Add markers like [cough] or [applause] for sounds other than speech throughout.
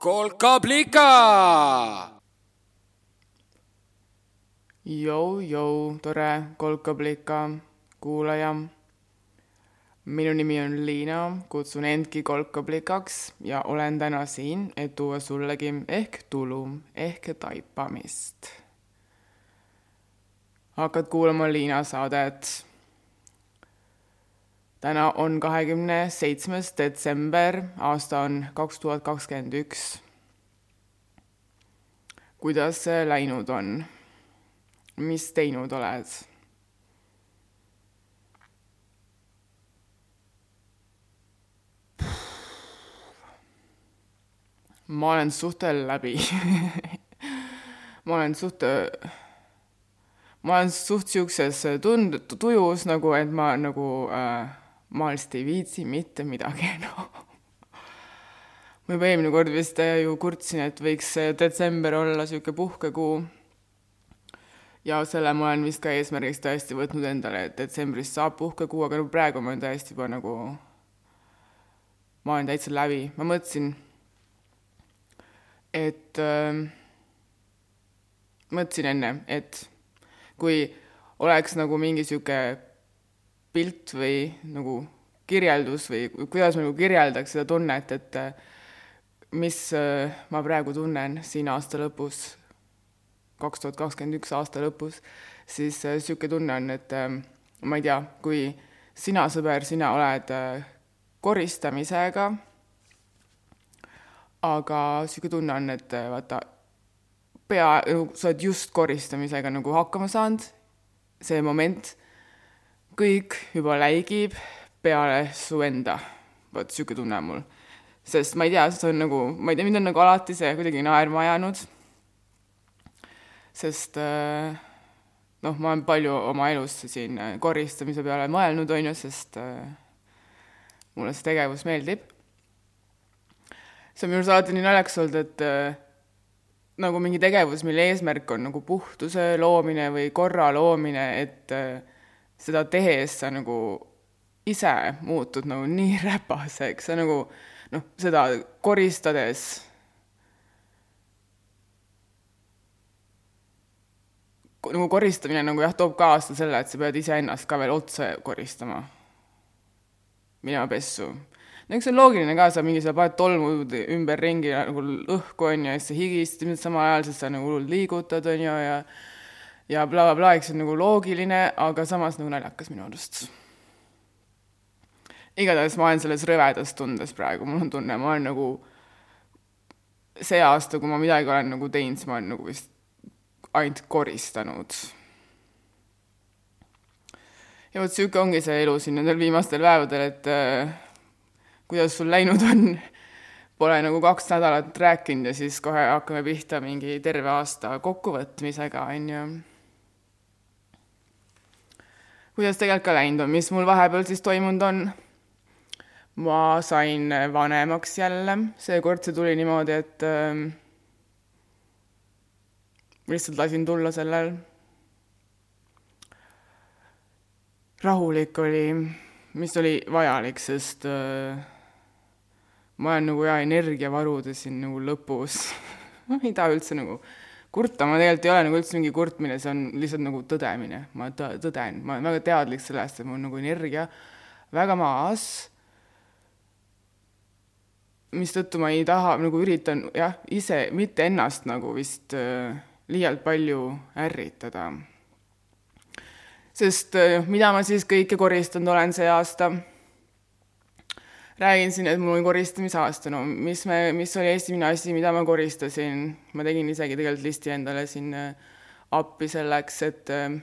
Kolkablika! Jou-jou, tore kolkablika kuulaja. minu nimi on Liina, kutsun endki kolkablikaks ja olen täna siin, et tuua sullegi ehk tulu ehk taipamist. hakkad kuulama Liina saadet. Täna on kahekümne seitsmes detsember, aasta on kaks tuhat kakskümmend üks. kuidas läinud on? mis teinud oled? ma olen suhtel läbi [laughs] ma olen suht, ma olen suht siukses tund-, tujus nagu, et ma nagu äh, ma lihtsalt ei viitsi mitte midagi enam no. ma juba eelmine kord vist ju kurtsin, et võiks detsember olla sihuke puhkekuu ja selle ma olen vist ka eesmärgiks tõesti võtnud endale, et detsembris saab puhkekuu, aga no praegu ma olen täiesti juba nagu, ma olen täitsa läbi, ma mõtlesin, et äh, mõtlesin enne, et kui oleks nagu mingi sihuke pilt või nagu kirjeldus või kuidas ma nagu kirjeldaks seda tunnet, et mis äh, ma praegu tunnen siin aasta lõpus kaks tuhat kakskümmend üks aasta lõpus, siis niisugune äh, tunne on, et äh, ma ei tea, kui sina, sõber, sina oled äh, koristamisega, aga niisugune tunne on, et vaata, pea, nagu sa oled just koristamisega nagu hakkama saanud, see moment, kõik juba läigib peale su enda. vot niisugune tunne on mul. sest ma ei tea, see on nagu, ma ei tea, mind on nagu alati see kuidagi naerma jäänud sest äh, noh, ma olen palju oma elus siin äh, koristamise peale mõelnud, on ju, sest äh, mulle see tegevus meeldib. see on minu arust alati nii naljakas olnud, et nagu mingi tegevus, mille eesmärk on nagu puhtuse loomine või korra loomine, et seda tehes sa nagu ise muutud nagu nii [laughs] räpaseks, sa nagu noh, seda koristades nagu koristamine nagu jah, toob kaasa selle, et sa pead iseennast ka veel otse koristama. minema pessu. no eks see on loogiline ka, sa mingi, sa paned tolmu ümberringi nagu õhku, on ju, ja siis sa higistad samal ajal, sest sa nagu hullult liigutad, on ju, ja ja blablabla bla, bla, eks see on nagu loogiline, aga samas nagu naljakas minu arust. igatahes ma olen selles rõvedas tundes praegu, mul on tunne, ma olen nagu see aasta, kui ma midagi olen nagu teinud, siis ma olen nagu vist ainult koristanud. ja vot niisugune ongi see elu siin nendel viimastel päevadel, et äh, kuidas sul läinud on, pole nagu kaks nädalat rääkinud ja siis kohe hakkame pihta mingi terve aasta kokkuvõtmisega, on ju. Kuidas tegelikult ka läinud on, mis mul vahepeal siis toimunud on? ma sain vanemaks jälle, seekord see tuli niimoodi, et äh, lihtsalt lasin tulla sellel. rahulik oli, mis oli vajalik, sest äh, ma olen nagu ja energiavarude siin nagu lõpus [laughs] ma ei taha üldse nagu kurta, ma tegelikult ei ole nagu üldse mingi kurtmine, see on lihtsalt nagu tõdemine, ma tõ-, tõden, ma olen väga teadlik sellest, et mul nagu energia väga maas, mistõttu ma ei taha, nagu üritan jah, ise, mitte ennast nagu vist äh, liialt palju ärritada. sest äh, mida ma siis kõike koristanud olen see aasta? Räägin siin, et mul on koristamisaasta, no mis me, mis oli esimene asi, mida ma koristasin, ma tegin isegi tegelikult listi endale siin äh, appi selleks, et äh,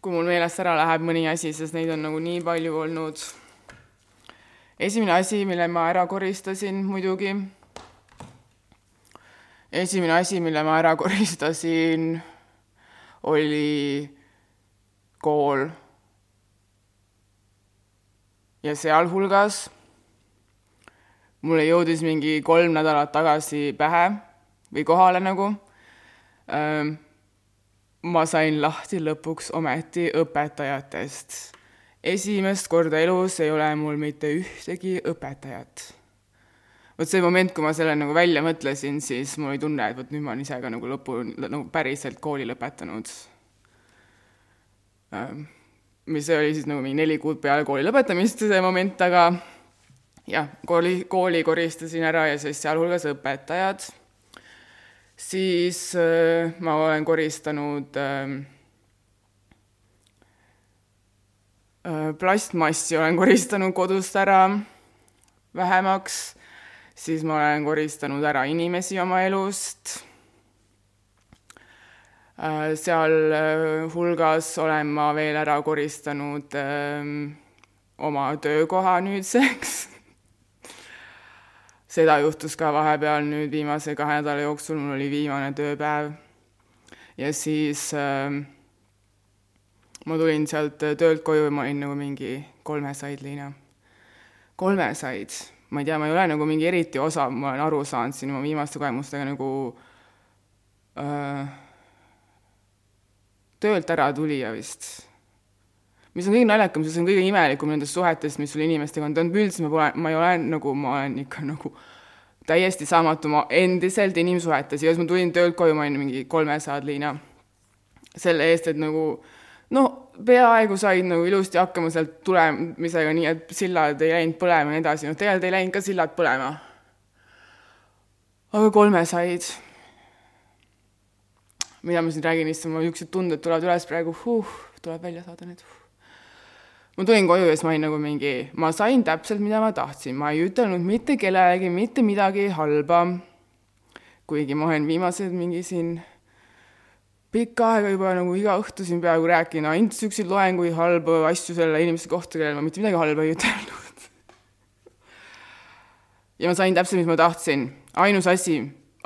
kui mul meelest ära läheb mõni asi, sest neid on nagu nii palju olnud. esimene asi, mille ma ära koristasin muidugi esimene asi, mille ma ära koristasin, oli kool. Ja sealhulgas mulle jõudis mingi kolm nädalat tagasi pähe või kohale nagu. ma sain lahti lõpuks ometi õpetajatest. esimest korda elus ei ole mul mitte ühtegi õpetajat vot see moment, kui ma selle nagu välja mõtlesin, siis mul oli tunne, et vot nüüd ma olen ise ka nagu lõpu, nagu päriselt kooli lõpetanud. Ähm, mis oli siis nagu mingi neli kuud peale kooli lõpetamist, see moment, aga jah, kooli, kooli koristasin ära ja siis sealhulgas õpetajad. siis äh, ma olen koristanud äh, äh, plastmassi olen koristanud kodust ära vähemaks siis ma olen koristanud ära inimesi oma elust. Äh, sealhulgas äh, olen ma veel ära koristanud ähm, oma töökoha nüüdseks [laughs] seda juhtus ka vahepeal nüüd viimase kahe nädala jooksul, mul oli viimane tööpäev. ja siis äh, ma tulin sealt töölt koju ja ma olin nagu mingi kolmesaid Liina. kolmesaid ma ei tea, ma ei ole nagu mingi eriti osav, ma olen aru saanud siin oma viimaste kogemustega nagu äh, töölt ära tulija vist. mis on kõige naljakam, see on kõige imelikum nendest suhetest, mis sul inimestega on toonud, üldse ma pole, ma ei ole nagu, ma olen ikka nagu täiesti saamatu, ma endiselt inimsuhetes, igatahes ma tulin töölt koju, ma olin mingi kolmesaja liina. selle eest, et nagu no peaaegu said nagu ilusti hakkama sealt tulemisega, nii et sillad ei läinud põlema ja nii edasi, noh tegelikult ei läinud ka sillad põlema. aga kolme said. Mida ma siin räägin, issand, mul niisugused tunded tulevad üles praegu, huh, tuleb välja saada need huh. ma tulin koju ja siis ma olin nagu mingi, ma sain täpselt, mida ma tahtsin, ma ei ütelnud mitte kellelegi mitte midagi halba. kuigi ma olen viimased mingi siin pikka aega juba nagu iga õhtu siin peaaegu rääkinud ainult niisuguseid loenguid, halbu asju selle inimese kohta, kellele ma mitte midagi halba ei ütelnud. [laughs] ja ma sain täpselt, mis ma tahtsin. ainus asi,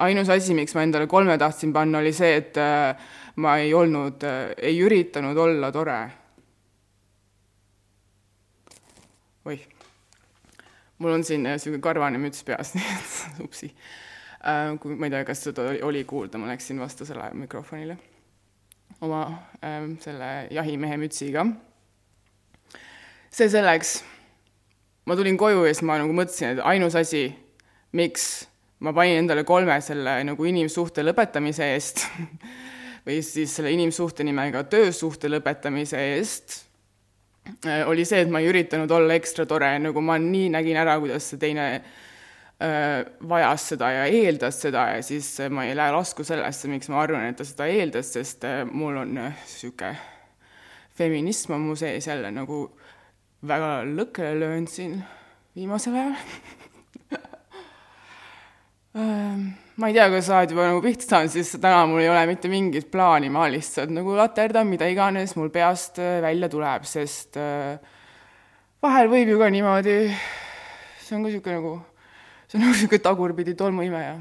ainus asi, miks ma endale kolme tahtsin panna, oli see, et äh, ma ei olnud äh,, ei üritanud olla tore. oih, mul on siin niisugune äh, karvane müts peas, [laughs] nii et upsi kui ma ei tea, kas seda oli, oli kuulda, ma läksin vastasele mikrofonile oma ähm, selle jahimehe mütsiga. see selleks. ma tulin koju ja siis ma nagu mõtlesin, et ainus asi, miks ma panin endale kolme selle nagu inimsuhte lõpetamise eest [laughs] või siis selle inimsuhte nimega töösuhte lõpetamise eest, äh, oli see, et ma ei üritanud olla ekstra tore, nagu ma nii nägin ära, kuidas see teine Äh, vajas seda ja eeldas seda ja siis äh, ma ei lähe lasku sellesse, miks ma arvan, et ta seda eeldas, sest mul on niisugune feminism on mu sees jälle nagu väga lõkkele löönud siin viimasel ajal [laughs] ma ei tea, kas sa oled juba nagu pihta saanud, siis täna mul ei ole mitte mingit plaani, ma lihtsalt nagu laterdan, mida iganes mul peast välja tuleb, sest vahel võib ju ka niimoodi, see on ka niisugune nagu see on nagu niisugune tagurpidi tolmuimeja.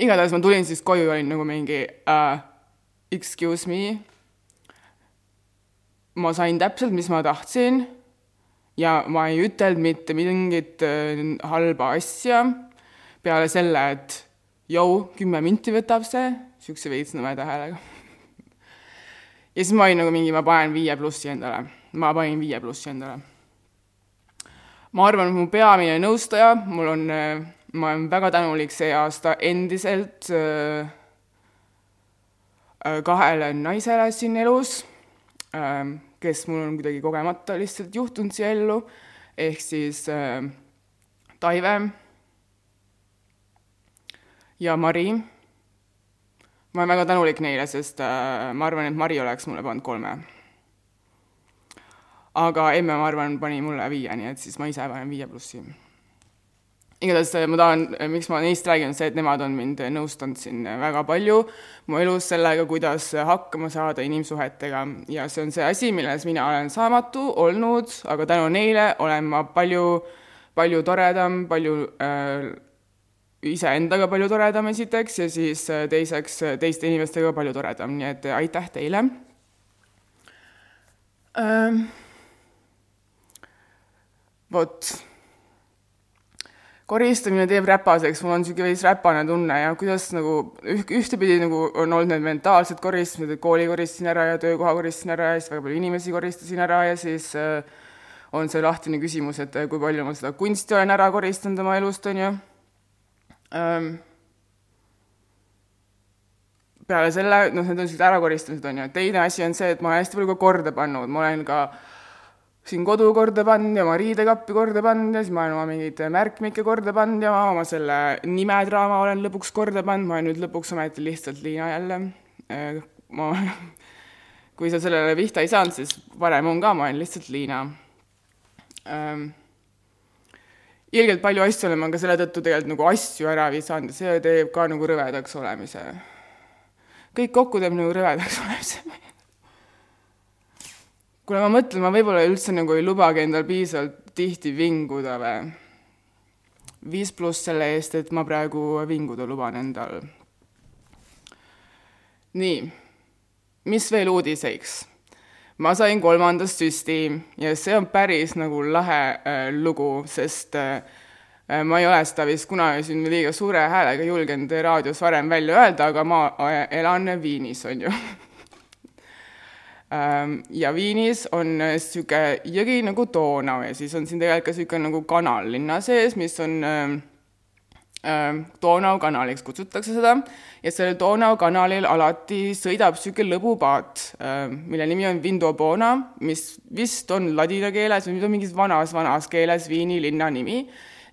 igatahes ma tulin siis koju ja olin nagu mingi uh, excuse me, ma sain täpselt, mis ma tahtsin ja ma ei ütelnud mitte mingit uh, halba asja peale selle, et jõu, kümme minti võtab see, niisuguse veits nõmeda häälega. [laughs] ja siis ma olin nagu mingi, ma panen viie plussi endale, ma panin viie plussi endale. Ma arvan, et mu peamine nõustaja, mul on, äh, ma olen väga tänulik see aasta endiselt äh, äh, kahele naisele siin elus, kes mul on kuidagi kogemata lihtsalt juhtunud siia ellu, ehk siis Taive ja Mari. ma olen väga tänulik neile, sest ma arvan, et Mari oleks mulle pannud kolme aga emme, ma arvan, pani mulle viie, nii et siis ma ise panen viie plussi. Igatahes ma tahan, miks ma neist räägin, on see, et nemad on mind nõustanud siin väga palju mu elus sellega, kuidas hakkama saada inimsuhetega. Ja see on see asi, milles mina olen saamatu olnud, aga tänu neile olen ma palju, palju toredam, palju äh, iseendaga palju toredam esiteks ja siis äh, teiseks äh, teiste inimestega palju toredam, nii et aitäh teile! Ähm vot, koristamine teeb räpaseks, mul on niisugune veits räpane tunne ja kuidas nagu üh-, ühtepidi nagu on olnud need mentaalsed koristamised, et kooli koristasin ära ja töökoha koristasin ära ja siis väga palju inimesi koristasin ära ja siis äh, on see lahtine küsimus, et kui palju ma seda kunsti olen ära koristanud oma elust, on ju. Ähm, peale selle, noh, need on sellised ärakoristamised, on ju, teine asi on see, et ma olen hästi palju ka korda pannud, ma olen ka siin kodu korda pannud ja oma riidekappi korda pannud ja siis ma olen oma mingeid märkmikke korda pannud ja ma oma selle nimedraama olen lõpuks korda pannud, ma olen nüüd lõpuks ometi lihtsalt Liina jälle. Äh, ma, [laughs] kui sa sellele pihta ei saanud, siis varem on ka, ma olen lihtsalt Liina ähm, ilgelt palju asju olen ma ka selle tõttu tegelikult nagu asju ära visanud ja see teeb ka nagu rõvedaks olemise kõik kokku teeb nagu rõvedaks [laughs] olemise. Kuule, ma mõtlen, ma võib-olla üldse nagu ei lubagi endal piisavalt tihti vinguda või. viis pluss selle eest, et ma praegu vinguda luban endal. nii, mis veel uudiseks? ma sain kolmandast süsti ja see on päris nagu lahe äh, lugu, sest äh, ma ei ole seda vist kunagi siin liiga suure häälega julgenud raadios varem välja öelda, aga ma äh, elan Viinis, on ju [laughs] ja Viinis on niisugune jõgi nagu Donau ja siis on siin tegelikult ka niisugune nagu kanal linna sees, mis on äh, Donau kanaliks kutsutakse seda ja sellel Donau kanalil alati sõidab niisugune lõbupaat, mille nimi on Vindobona, mis vist on ladina keeles või mingis vanas-vanas keeles Viini linna nimi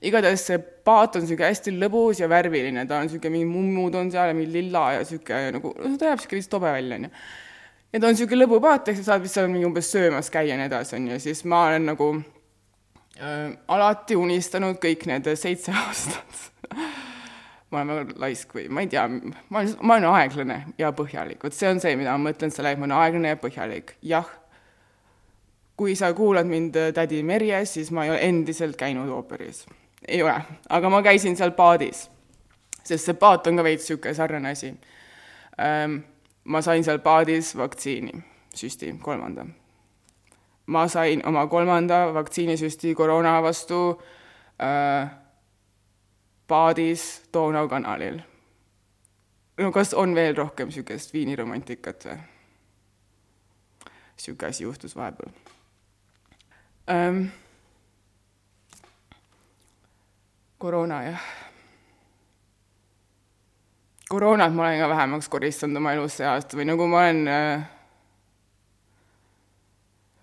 igatahes see paat on niisugune hästi lõbus ja värviline, ta on niisugune, mingi mummud on seal ja mingi lilla ja niisugune nagu, ta näeb niisugune vist tobe välja, on ju. Ja ta on niisugune lõbupaat, ehk sa saad vist seal mingi umbes söömas käia ja nii edasi, on ju, siis ma olen nagu äh, alati unistanud kõik need seitse [laughs] aastat. Ma olen väga laisk või ma ei tea, ma olen, ma olen aeglane ja põhjalik, vot see on see, mida ma mõtlen selle, et ma olen aeglane ja põhjalik, jah. kui sa kuulad mind tädi Merje, siis ma ei ole endiselt käinud ooperis. Ei ole, aga ma käisin seal paadis, sest see paat on ka veits niisugune sarnane asi. Ehm, ma sain seal paadis vaktsiini, süsti, kolmanda. ma sain oma kolmanda vaktsiinisüsti koroona vastu äh, paadis Donau kanalil. no kas on veel rohkem niisugust viiniromantikat või? niisugune asi juhtus vahepeal ähm, koroona, jah. Koroonat ma olen ka vähemaks koristanud oma elus see aasta või nagu ma olen äh,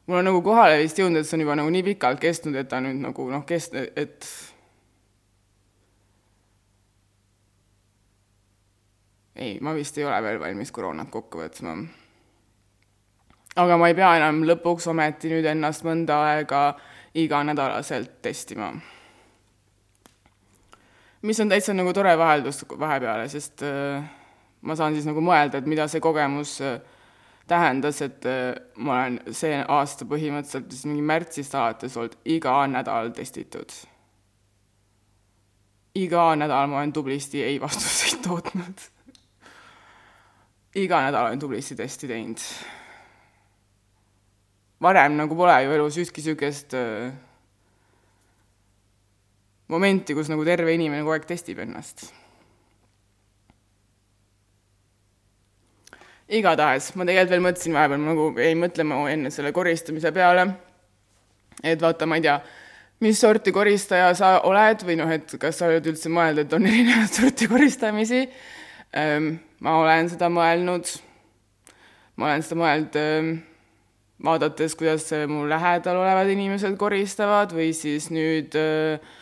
mul on nagu kohale vist jõudnud, et see on juba nagu nii pikalt kestnud, et ta nüüd nagu noh, kest-, et ei, ma vist ei ole veel valmis koroonat kokku võtma. aga ma ei pea enam lõpuks ometi nüüd ennast mõnda aega iganädalaselt testima mis on täitsa nagu tore vaheldus vahepeale, sest äh, ma saan siis nagu mõelda, et mida see kogemus äh, tähendas, et äh, ma olen see aasta põhimõtteliselt siis mingi märtsist alates olnud iga nädal testitud. iga nädal ma olen tublisti ei vastuseid tootnud iga nädal olen tublisti testi teinud. varem nagu pole ju elus ühtki niisugust äh, momenti, kus nagu terve inimene kogu aeg testib ennast. igatahes, ma tegelikult veel mõtlesin vahepeal, ma nagu jäin mõtlema enne selle koristamise peale, et vaata, ma ei tea, mis sorti koristaja sa oled või noh, et kas sa oled üldse mõelnud, et on [laughs] erinevat sorti koristamisi. Ehm, ma olen seda mõelnud, ma olen seda mõelnud ehm, vaadates, kuidas mu lähedal olevad inimesed koristavad või siis nüüd äh,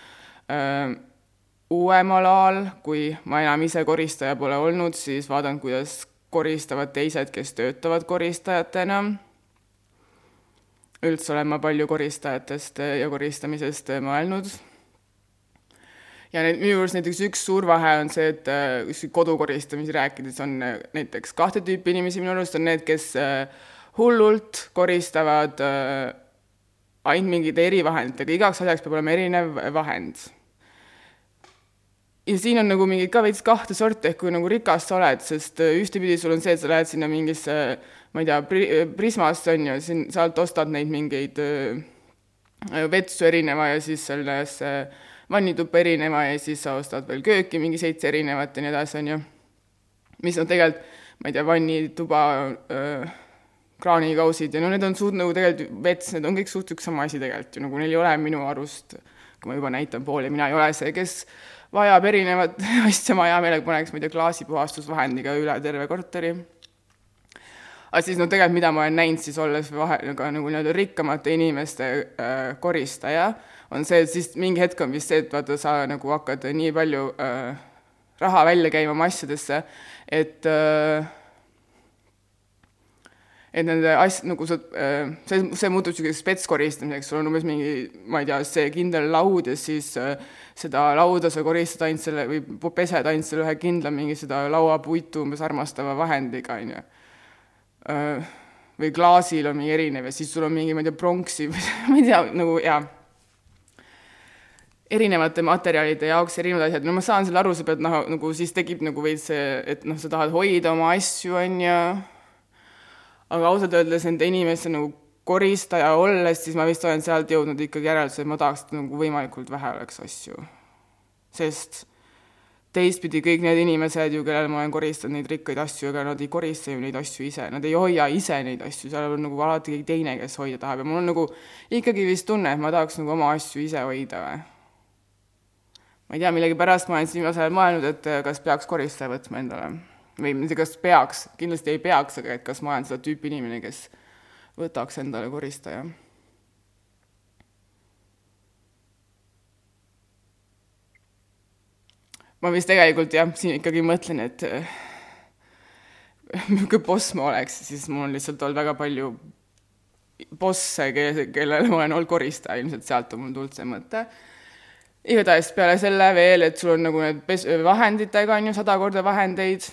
uuemal ajal, kui ma enam ise koristaja pole olnud, siis vaatan, kuidas koristavad teised, kes töötavad koristajatena. üldse olen ma palju koristajatest ja koristamisest mõelnud. ja need, minu juures näiteks üks suur vahe on see, et äh, kodukoristamisi rääkides on näiteks kahte tüüpi inimesi, minu arust on need, kes hullult koristavad ainult mingite erivahenditega, igaks asjaks peab olema erinev vahend. Ja siin on nagu mingi ka veits kahte sorti, ehk kui nagu rikas sa oled, sest äh, ühtepidi sul on see, et sa lähed sinna mingisse, ma ei tea, pri-, Prismasse on ju, siin, sealt ostad neid mingeid äh, vetsu erineva ja siis sellesse vannituppa erineva ja siis sa ostad veel kööki mingi seitse erinevat ja nii edasi, on ju. mis on tegelikult, ma ei tea, vannituba äh, kraanikausid ja no need on suht nagu tegelikult vets, need on kõik suht üks sama asi tegelikult ju, nagu neil ei ole minu arust, kui ma juba näitan pooli, mina ei ole see, kes vajab erinevat [laughs] asja, ma hea meelega paneks, ma ei tea, klaasipuhastusvahendiga üle terve korteri. aga siis no tegelikult, mida ma olen näinud siis olles vahe, nagu, nagu nii-öelda rikkamate inimeste äh, koristaja, on see, et siis mingi hetk on vist see, et vaata, sa nagu hakkad nii palju äh, raha välja käima oma asjadesse, et äh, et nende asj-, nagu sa, äh, see, see muutub niisuguseks spetskoristamiseks, sul on umbes mingi, ma ei tea, see kindel laud ja siis äh, seda lauda sa koristad ainult selle või pesed ainult selle ühe kindla mingi seda lauapuitu umbes armastava vahendiga, on ju. Või klaasil on mingi erinev ja siis sul on mingi, ma ei tea, pronksi või [laughs] ma ei tea, nagu jaa. Erinevate materjalide jaoks erinevad asjad, no ma saan selle aru, sa pead noh, nagu siis tekib nagu veits see, et noh, sa tahad hoida oma asju, on ju, aga ausalt öeldes nende inimeste nagu koristaja olles, siis ma vist olen sealt jõudnud ikkagi järeldusele, et ma tahaks, et nagu võimalikult vähe oleks asju. sest teistpidi kõik need inimesed ju, kellel ma olen koristanud neid rikkaid asju, ega nad ei korista ju neid asju ise, nad ei hoia ise neid asju, seal on nagu alati keegi teine, kes hoida tahab. Ja mul on nagu ikkagi vist tunne, et ma tahaks nagu oma asju ise hoida. Või. ma ei tea, millegipärast ma olen siin viimasel ajal mõelnud, et kas peaks koristaja võtma endale. Või mitte kas peaks, kindlasti ei peaks, aga et kas ma olen seda tüüpi inimene, kes võtaks endale koristaja. ma vist tegelikult jah, siin ikkagi mõtlen, et niisugune boss ma oleks, siis mul on lihtsalt olnud väga palju bosse, kellele ma olen olnud koristaja, ilmselt sealt on mul tulnud see mõte igatahes peale selle veel, et sul on nagu need pes-, vahenditega on ju sada korda vahendeid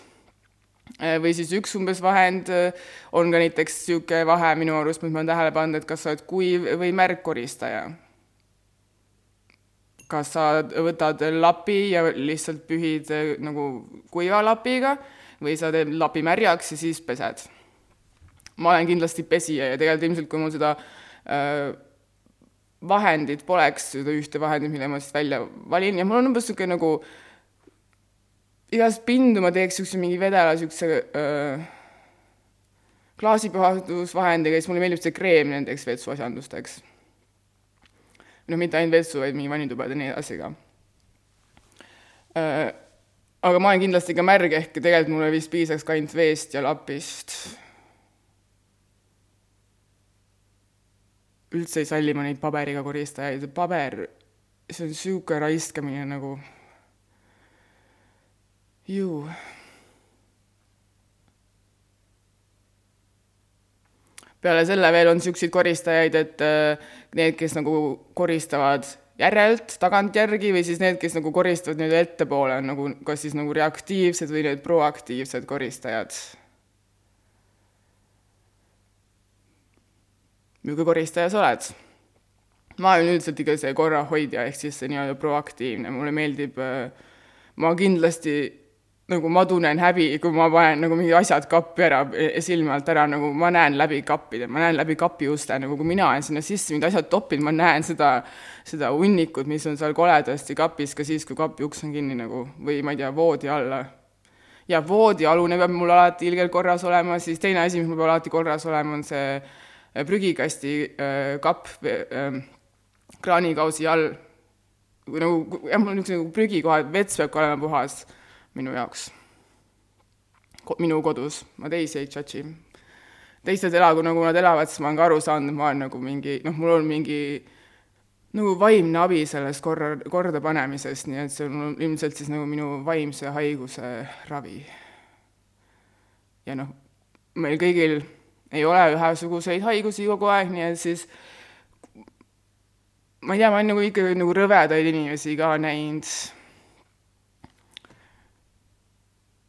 või siis üks umbes vahend äh, on ka näiteks niisugune vahe minu arust, mis ma olen tähele pannud, et kas sa oled kuiv või märgkoristaja. kas sa võtad lapi ja lihtsalt pühid äh, nagu kuiva lapiga või sa teed lapi märjaks ja siis pesed. ma olen kindlasti pesija ja tegelikult ilmselt, kui mul seda äh, vahendit poleks, seda ühte vahendit, mille ma siis välja valin ja mul on umbes niisugune nagu äh, igast pindu ma teeks niisuguse mingi vedela niisuguse äh, klaasipuhastusvahendiga, siis mulle meeldib see kreem nendeks vetsuasjandusteks. noh, mitte ainult vetsu, vaid mingi vannitubad ja nii edasi ka aga ma olen kindlasti ka märg, ehk tegelikult mulle vist piisaks ka ainult veest ja lapist. üldse ei salli ma neid paberiga koristajaid, paber, see on niisugune raiskamine nagu ju. peale selle veel on niisuguseid koristajaid, et äh, need, kes nagu koristavad järelt, tagantjärgi või siis need, kes nagu koristavad nii-öelda ettepoole, on nagu kas siis nagu reaktiivsed või need proaktiivsed koristajad. milline koristaja sa oled? ma olen üldiselt ikka see korrahoidja, ehk siis see nii-öelda proaktiivne, mulle meeldib, äh, ma kindlasti nagu ma tunnen häbi, kui ma panen nagu mingid asjad kappi ära, silme alt ära, nagu ma näen läbi kappide, ma näen läbi kapi uste, nagu kui mina olen sinna sisse mingid asjad toppinud, ma näen seda, seda hunnikut, mis on seal koledasti kapis ka siis, kui kapi uks on kinni nagu, või ma ei tea, voodi alla. ja voodialune peab mul alati ilgelt korras olema, siis teine asi, mis mul peab alati korras olema, on see äh, prügikasti äh, kapp äh, kraanikausi all. nagu jah, mul niisugune nagu prügikohad, vets peab ka olema puhas minu jaoks. minu kodus, ma teisi ei judge'i. teised elagu nagu nad elavad, siis ma olen ka aru saanud, et ma olen nagu mingi, noh, mul on mingi nagu vaimne abi sellest korra, kordapanemisest, nii et see on ilmselt siis nagu minu vaimse haiguse ravi. ja noh, meil kõigil ei ole ühesuguseid haigusi kogu aeg, nii et siis ma ei tea, ma olen nagu ikka nagu rõvedaid inimesi ka näinud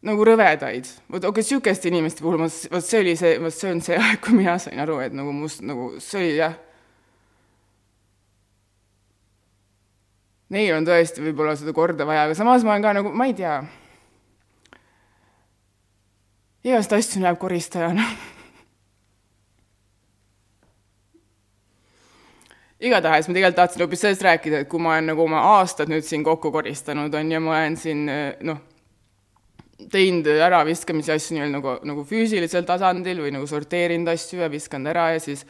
nagu rõvedaid, vot okei okay,, niisuguste inimeste puhul ma, vot see oli see, vot see on see [laughs] aeg, kui mina sain aru, et nagu must nagu, see oli jah. Neil on tõesti võib-olla seda korda vaja, aga samas ma olen ka nagu, ma ei tea. igast asju näeb koristajana [laughs] igatahes ma tegelikult tahtsin hoopis sellest rääkida, et kui ma olen nagu oma aastad nüüd siin kokku koristanud, on ju, ma olen siin noh teinud äraviskamise asju nii-öelda nagu, nagu füüsilisel tasandil või nagu sorteerinud asju ja viskanud ära ja siis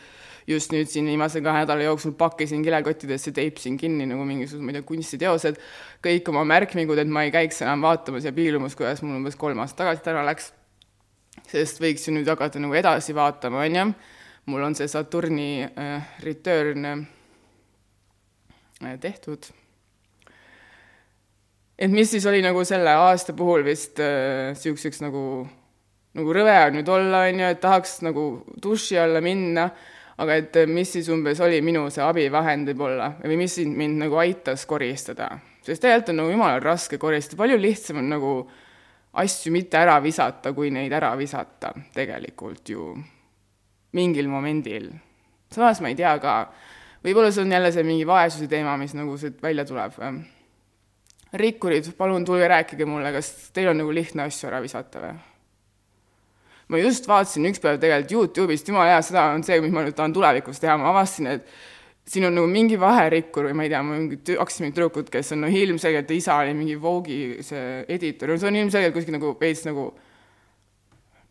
just nüüd siin viimase kahe nädala jooksul pakkisin kilekottidesse, teipsin kinni nagu mingisugused, ma ei tea, kunstiteosed, kõik oma märkmingud, et ma ei käiks enam vaatamas ja piilumas, kuidas mul umbes kolm aastat tagasi täna läks. sest võiks ju nüüd hakata nagu edasi vaatama, on ju. mul on see Saturni äh, return äh, tehtud et mis siis oli nagu selle aasta puhul vist niisuguseks äh, nagu, nagu rõve on nüüd olla, on ju, et tahaks nagu duši alla minna, aga et mis siis umbes oli minu see abivahend võib-olla või mis sind mind nagu aitas koristada. sest tegelikult on nagu jumala raske koristada, palju lihtsam on nagu asju mitte ära visata, kui neid ära visata tegelikult ju mingil momendil. samas ma ei tea ka, võib-olla see on jälle see mingi vaesuse teema, mis nagu siit välja tuleb rikkurid, palun tulge rääkige mulle, kas teil on nagu lihtne asju ära visata või? ma just vaatasin üks päev tegelikult Youtube'ist, jumala hea, seda on see, mis ma nüüd tahan tulevikus teha, ma avastasin, et siin on nagu mingi vaherikkur või ma ei tea, mingi hakkasid mingid tüdrukud, kes on no ilmselgelt, isa oli mingi Vogue'i see editor, see on ilmselgelt kuskil nagu veits nagu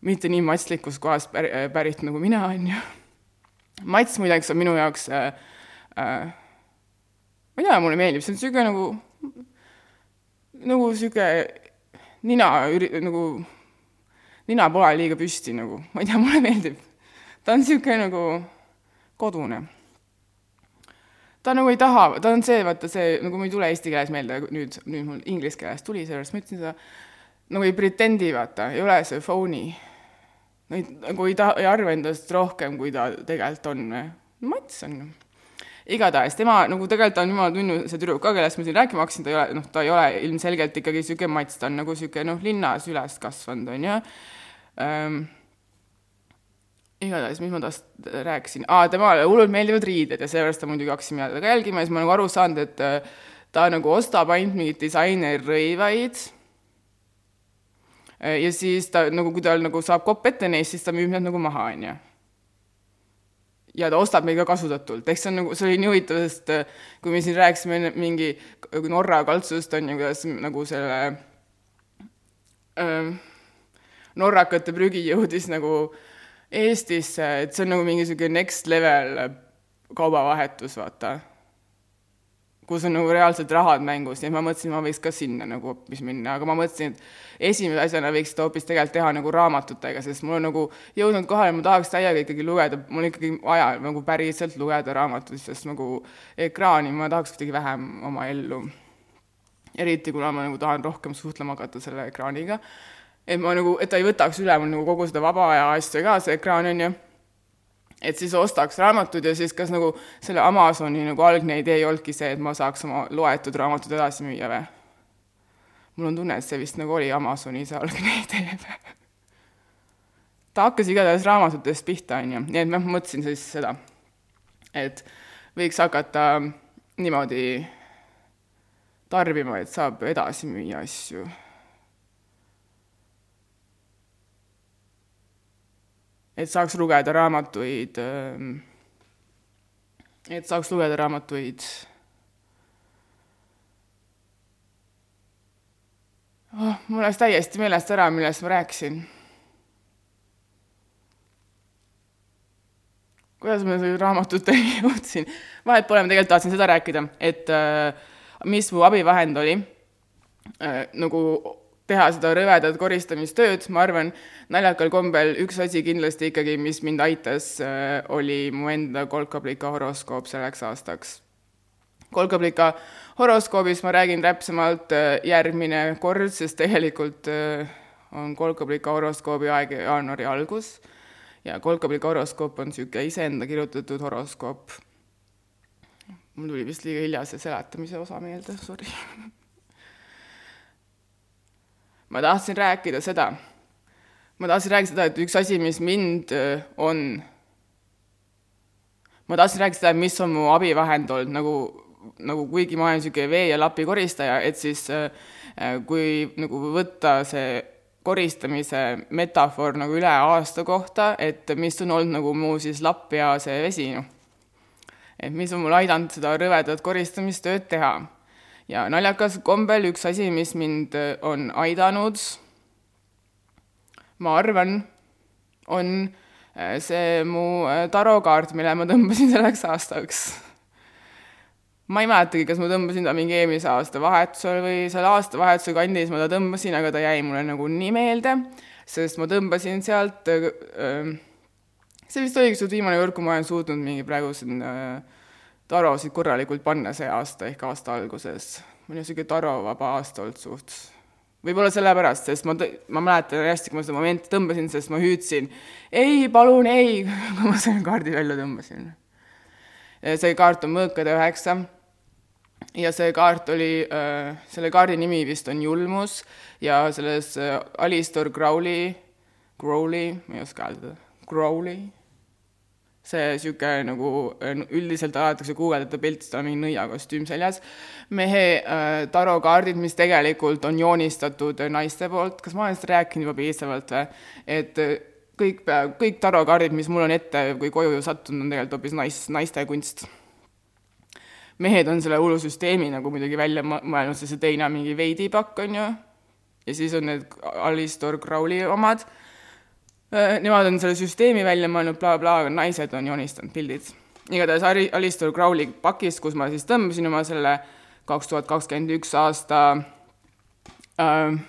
mitte nii matslikust kohast pär-, pärit nagu mina, on ju. mats muideks on minu jaoks äh, äh, ma ei tea, mulle meeldib, see on niisugune nagu nagu niisugune nina üri-, nagu, nina pole liiga püsti nagu, ma ei tea, mulle meeldib. ta on niisugune nagu kodune. ta nagu ei taha, ta on see, vaata see, nagu mul ei tule eesti keeles meelde, nüüd, nüüd mul inglise keeles tuli, sellepärast ma ütlesin seda, nagu ei pretendi, vaata, ei ole see phone'i. nagu ei taha, ei arva endast rohkem, kui ta tegelikult on. mats on igatahes tema nagu tegelikult on jumala tunnu see tüdruk ka, kellest ma siin rääkima hakkasin, ta ei ole, noh, ta ei ole ilmselgelt ikkagi niisugune mats, ta on nagu niisugune noh, linnas üles kasvanud, on ju ähm,. igatahes, mis ma tast rääkisin? Ah,, temale hullult meeldivad riided ja seepärast ta muidugi hakkasin mina teda ka jälgima ja siis ma nagu aru saanud, et äh, ta nagu ostab ainult mingeid disainerrõivaid. Äh, ja siis ta nagu, kui tal nagu saab kopp ette neist, siis ta müüb need nagu maha, on ju ja ta ostab neid ka kasutatult, ehk see on nagu, see oli nii huvitav, sest äh, kui me siin rääkisime mingi Norra kaltsust, on ju, kuidas nagu selle äh, norrakate prügi jõudis nagu Eestisse, et see on nagu mingi niisugune next level kaubavahetus, vaata kus on nagu reaalselt rahad mängus, nii et ma mõtlesin, ma võiks ka sinna nagu hoopis minna, aga ma mõtlesin, et esimese asjana võiks seda hoopis tegelikult teha nagu raamatutega, sest mul on nagu jõudnud kohale, ma tahaks täiega ikkagi lugeda, mul ikkagi vaja nagu päriselt lugeda raamatuid, sest nagu ekraani ma tahaks kuidagi vähem oma ellu. eriti kuna ma nagu tahan rohkem suhtlema hakata selle ekraaniga, et ma nagu, et ta ei võtaks üle mul nagu kogu seda vaba aja asja ka, see ekraan on ju et siis ostaks raamatud ja siis kas nagu selle Amazoni nagu algne idee ei olnudki see, et ma saaks oma loetud raamatud edasi müüa või? mul on tunne, et see vist nagu oli Amazoni see algne [laughs] idee ta hakkas igatahes raamatutest pihta, on ju, nii et ma mõtlesin siis seda, et võiks hakata niimoodi tarbima, et saab edasi müüa asju et saaks lugeda raamatuid, ähm, et saaks lugeda raamatuid oh, mul läks täiesti meelest ära, millest ma rääkisin. kuidas ma selle raamatuteni [laughs] jõudsin? vahet pole, ma tegelikult tahtsin seda rääkida, et äh, mis mu abivahend oli äh,, nagu teha seda rõvedat koristamistööd, ma arvan, naljakal kombel üks asi kindlasti ikkagi, mis mind aitas, äh, oli mu enda kolkablika horoskoop selleks aastaks. kolkablika horoskoobis ma räägin täpsemalt äh, järgmine kord, sest tegelikult äh, on kolkablika horoskoobi aeg jaanuari algus ja kolkablika horoskoop on niisugune iseenda kirjutatud horoskoop. mul tuli vist liiga hilja see seletamise osa meelde, sorry [laughs] ma tahtsin rääkida seda, ma tahtsin rääkida seda, et üks asi, mis mind on, ma tahtsin rääkida seda, mis on mu abivahend olnud, nagu, nagu kuigi ma olen niisugune vee- ja lapikoristaja, et siis kui nagu võtta see koristamise metafoor nagu üle aasta kohta, et mis on olnud nagu mu siis lapp ja see vesi, noh. et mis on mul aidanud seda rõvedat koristamistööd teha ja naljakas kombel üks asi, mis mind äh, on aidanud, ma arvan, on äh, see mu äh, tarokaart, mille ma tõmbasin [laughs] selleks aastaks. ma ei mäletagi, kas ma tõmbasin ta mingi eelmise aasta vahetusel või selle aastavahetuse kandis ma ta tõmbasin, aga ta jäi mulle nagu nii meelde, sest ma tõmbasin sealt see vist oligi suht viimane kord, kui ma olen suutnud mingi praegu siin äh, tarosid korralikult panna see aasta ehk aasta alguses. mul on niisugune tarovaba aasta olnud suht võib-olla sellepärast, sest ma, ma mäletan hästi, kui ma seda momenti tõmbasin, sest ma hüüdsin ei, palun ei, [laughs] kui ma selle kaardi välja tõmbasin. see kaart on mõõkade üheksa ja see kaart oli äh,, selle kaardi nimi vist on julmus ja selles äh, Alistair Crowley, Crowley, ma ei oska hääldada, Crowley see niisugune nagu üldiselt alatakse guugeldada pilti, tal on mingi nõiakostüüm seljas, mehe äh, tarokaardid, mis tegelikult on joonistatud naiste poolt, kas ma olen seda rääkinud juba piisavalt või, et äh, kõik, kõik tarokaardid, mis mul on ette või koju sattunud, on tegelikult hoopis nais, naiste kunst. mehed on selle hullu süsteemi nagu muidugi välja mõelnud, sest see teine on mingi veidipakk, on ju, ja siis on need Alistair Crowley omad. Äh, nemad on selle süsteemi välja mõelnud bla,, blablabla, naised on joonistanud pildid. igatahes Ari-, Alistair Crowley pakist, kus ma siis tõmbasin oma selle kaks tuhat kakskümmend üks aasta äh,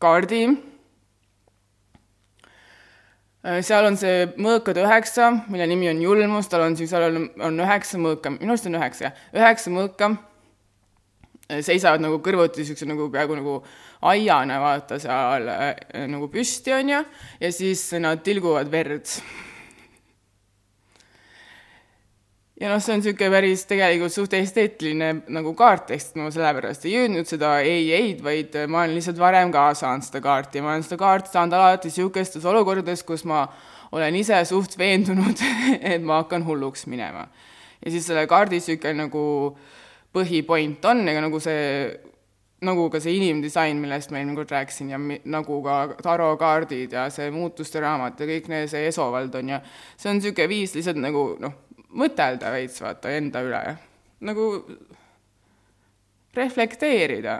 kaardi äh,. seal on see mõõkade üheksa, mille nimi on julmus, tal on siis, seal on, on üheksa mõõka, minu arust on üheksa, jah, üheksa mõõka seisavad nagu kõrvuti niisuguse nagu peaaegu nagu aiana, vaata seal äh, nagu püsti, on ju, ja siis nad tilguvad verd. ja noh, see on niisugune päris tegelikult suht esteetiline nagu kaart, ehk ma sellepärast ei jõudnud seda ei-ei-d, vaid ma olen lihtsalt varem ka saanud seda kaarti ja ma olen seda kaarti saanud alati niisugustes olukordades, kus ma olen ise suht veendunud, [laughs] et ma hakkan hulluks minema. ja siis selle kaardi niisugune nagu põhipoint on, ega nagu see, nagu ka see inimdisain, millest ma eelmine kord rääkisin ja mi, nagu ka tarokaardid ja see muutuste raamat ja kõik need, see esovald on ja see on niisugune viis lihtsalt nagu noh, mõtelda veits vaata enda üle, nagu reflekteerida,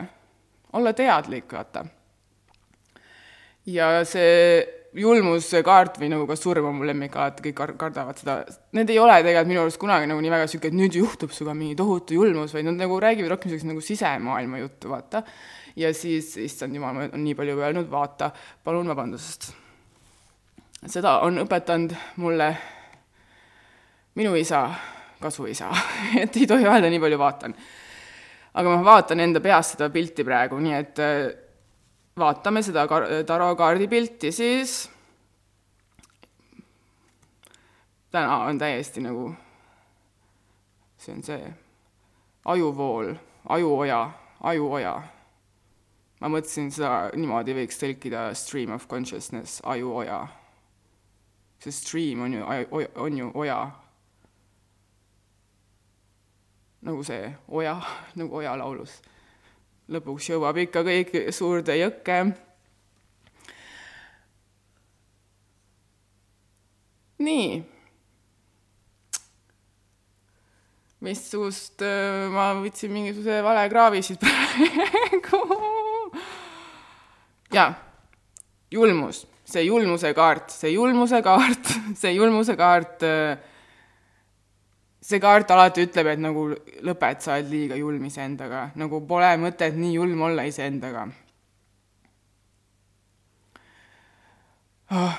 olla teadlik, vaata. ja see julmuskaart või nagu ka surm on mu lemmik alati, kõik kar-, kardavad seda. Need ei ole tegelikult minu arust kunagi nagu nii väga niisugune, et nüüd juhtub sinuga mingi tohutu julmus, vaid nad nagu räägivad rohkem niisugust nagu sisemaailma juttu, vaata. ja siis, issand jumal, ma olen nii palju öelnud, vaata, palun vabandust. seda on õpetanud mulle minu isa, kasuisa [laughs] et ei tohi öelda nii palju vaatan. aga ma vaatan enda peas seda pilti praegu, nii et vaatame seda kar-, tarokaardi pilti, siis täna on täiesti nagu, see on see ajuvool, ajuoja, ajuoja. ma mõtlesin seda niimoodi võiks tõlkida stream of consciousness, ajuoja. see stream on ju, on ju oja. nagu see oja, [laughs] nagu Oja laulus lõpuks jõuab ikka kõik suurde jõkke. nii. missugust ma võtsin mingisuguse vale kraavi siit praegu. Jaa, julmus, see julmuse kaart, see julmuse kaart, [laughs] see julmuse kaart see kaart alati ütleb, et nagu lõpet, sa oled liiga julm iseendaga, nagu pole mõtet nii julm olla iseendaga oh,.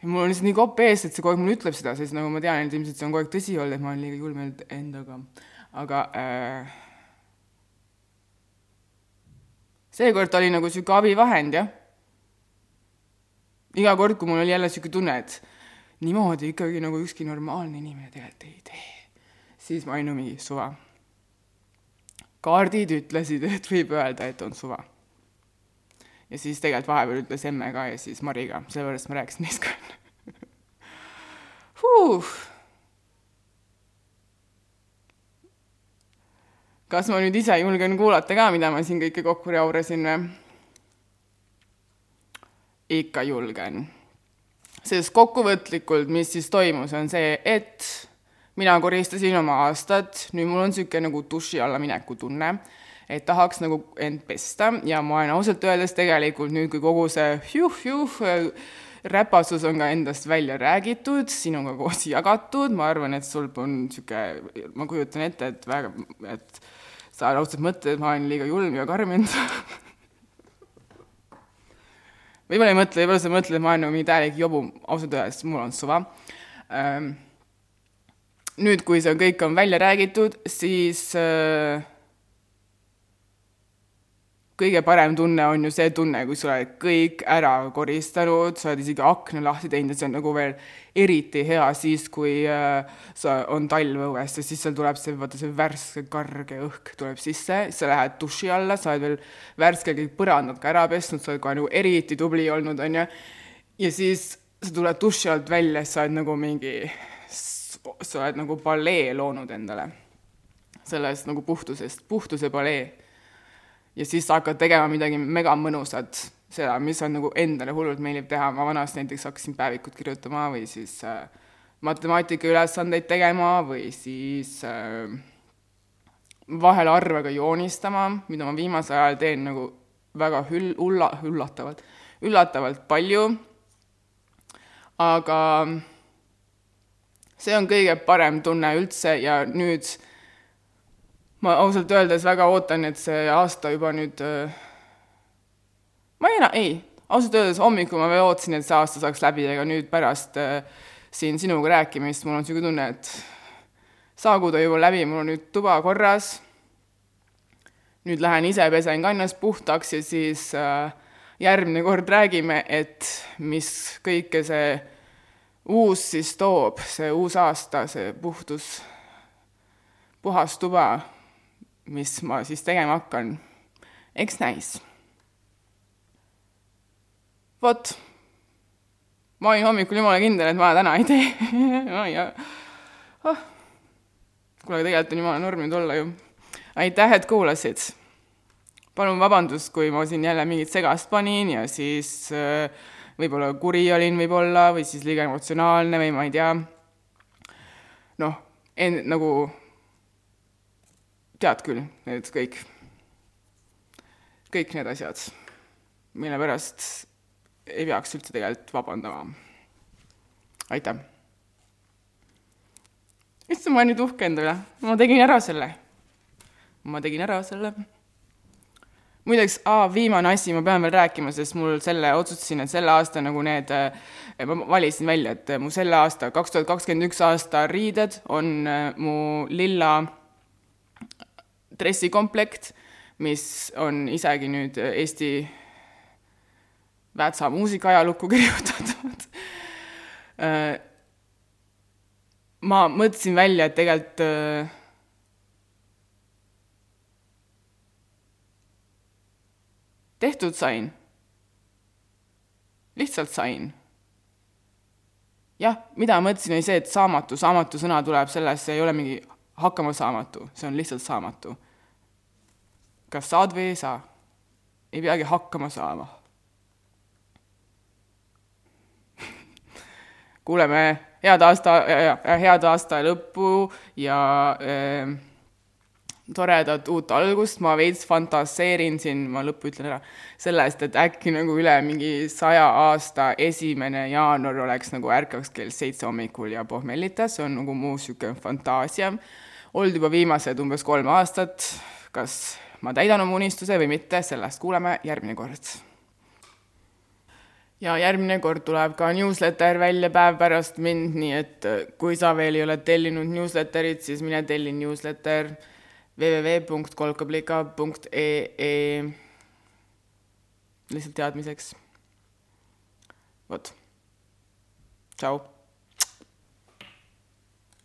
ja mul on lihtsalt nii kopp ees, et see kogu aeg mulle ütleb seda, sest nagu ma tean, et ilmselt see on kogu aeg tõsi olnud, et ma olen liiga julm endaga. aga äh, seekord oli nagu niisugune abivahend, jah. iga kord, kui mul oli jälle niisugune tunne, et niimoodi ikkagi nagu ükski normaalne inimene tegelikult ei tee siis ma olin mingi suva. kaardid ütlesid, et võib öelda, et on suva. ja siis tegelikult vahepeal ütles emme ka ja siis Mari ka, sellepärast ma rääkisin neist ka [laughs] huh.. kas ma nüüd ise julgen kuulata ka, mida ma siin kõike kokku jaurasin või? ikka julgen. sest kokkuvõtlikult, mis siis toimus, on see, et mina koristasin oma aastat, nüüd mul on niisugune nagu duši alla mineku tunne, et tahaks nagu end pesta. Ja ma olen ausalt öeldes tegelikult nüüd, kui kogu see juh-juh räpasus on ka endast välja räägitud, sinuga koos [laughs] jagatud, ma arvan, et sul on niisugune, ma kujutan ette, et väga, et sa raudselt mõtled, et ma olen liiga julm ja karm endale [laughs] võib-olla ei mõtle, võib-olla sa mõtled, ma olen nagu mingi täielik jobu, ausalt öeldes mul on suva. Ähm, nüüd, kui see kõik on välja räägitud, siis äh, kõige parem tunne on ju see tunne, kui sa oled kõik ära koristanud, sa oled isegi akna lahti teinud ja see on nagu veel eriti hea siis, kui äh, sa on talv õues ja siis seal tuleb see, vaata see värske karge õhk tuleb sisse, sa lähed duši alla, sa oled veel värske kõik põrandad ka ära pesnud, sa oled kohe nagu eriti tubli olnud, on ju. ja siis sa tuled duši alt välja, sa oled nagu mingi, sa oled nagu palee loonud endale. sellest nagu puhtusest, puhtuse palee ja siis sa hakkad tegema midagi mega mõnusat, seda, mis on nagu endale hullult meeldib teha, ma vanasti näiteks hakkasin päevikut kirjutama või siis äh, matemaatikaülesandeid tegema või siis äh, vahel arvega joonistama, mida ma viimasel ajal teen nagu väga hüll-, hulla-, üllatavalt, üllatavalt palju, aga see on kõige parem tunne üldse ja nüüd ma ausalt öeldes väga ootan, et see aasta juba nüüd äh, ma ei, ei, ausalt öeldes hommikul ma veel ootasin, et see aasta saaks läbi, aga nüüd pärast äh, siin sinuga rääkimist mul on niisugune tunne, et saagu ta juba läbi, mul on nüüd tuba korras, nüüd lähen ise pesen ka ennast puhtaks ja siis äh, järgmine kord räägime, et mis kõike see uus siis toob, see uus aasta, see puhtus, puhas tuba mis ma siis tegema hakkan, eks näis. vot, ma olin hommikul jumala kindel, et ma täna ei tee [laughs] ja oh. kuule, tegelikult on jumala norm nüüd olla ju. aitäh, et kuulasid. palun vabandust, kui ma siin jälle mingit segast panin ja siis äh, võib-olla kuri olin võib-olla või siis liiga emotsionaalne või ma ei tea. noh, nagu tead küll, need kõik, kõik need asjad, mille pärast ei peaks üldse tegelikult vabandama. aitäh! issand, ma olen nüüd uhke enda üle, ma tegin ära selle. ma tegin ära selle. Muideks, viimane asi, ma pean veel rääkima, sest mul selle, otsustasin, et selle aasta nagu need, ma valisin välja, et mu selle aasta, kaks tuhat kakskümmend üks aasta riided on mu lilla dressikomplekt, mis on isegi nüüd Eesti Väätsa muusikaajalukku [laughs] kirjutatud. ma mõtlesin välja, et tegelikult tehtud sain. lihtsalt sain. jah, mida ma mõtlesin, oli see, et saamatu, saamatu sõna tuleb sellest, see ei ole mingi hakkamasaamatu, see on lihtsalt saamatu kas saad või ei saa. ei peagi hakkama saama. [laughs] kuuleme head aasta, head aasta lõppu ja äh, toredat uut algust, ma veits fantaseerin siin, ma lõppu ütlen ära, sellest, et äkki nagu üle mingi saja aasta esimene jaanuar oleks nagu ärkaks kell seitse hommikul ja pohmellitas, see on nagu mu niisugune fantaasia. olnud juba viimased umbes kolm aastat, kas ma täidan oma unistuse või mitte, sellest kuuleme järgmine kord. ja järgmine kord tuleb ka newsletter välja päev pärast mind, nii et kui sa veel ei ole tellinud newsletterit, siis mine telli newsletter www.kolkablika.ee lihtsalt teadmiseks. vot, tšau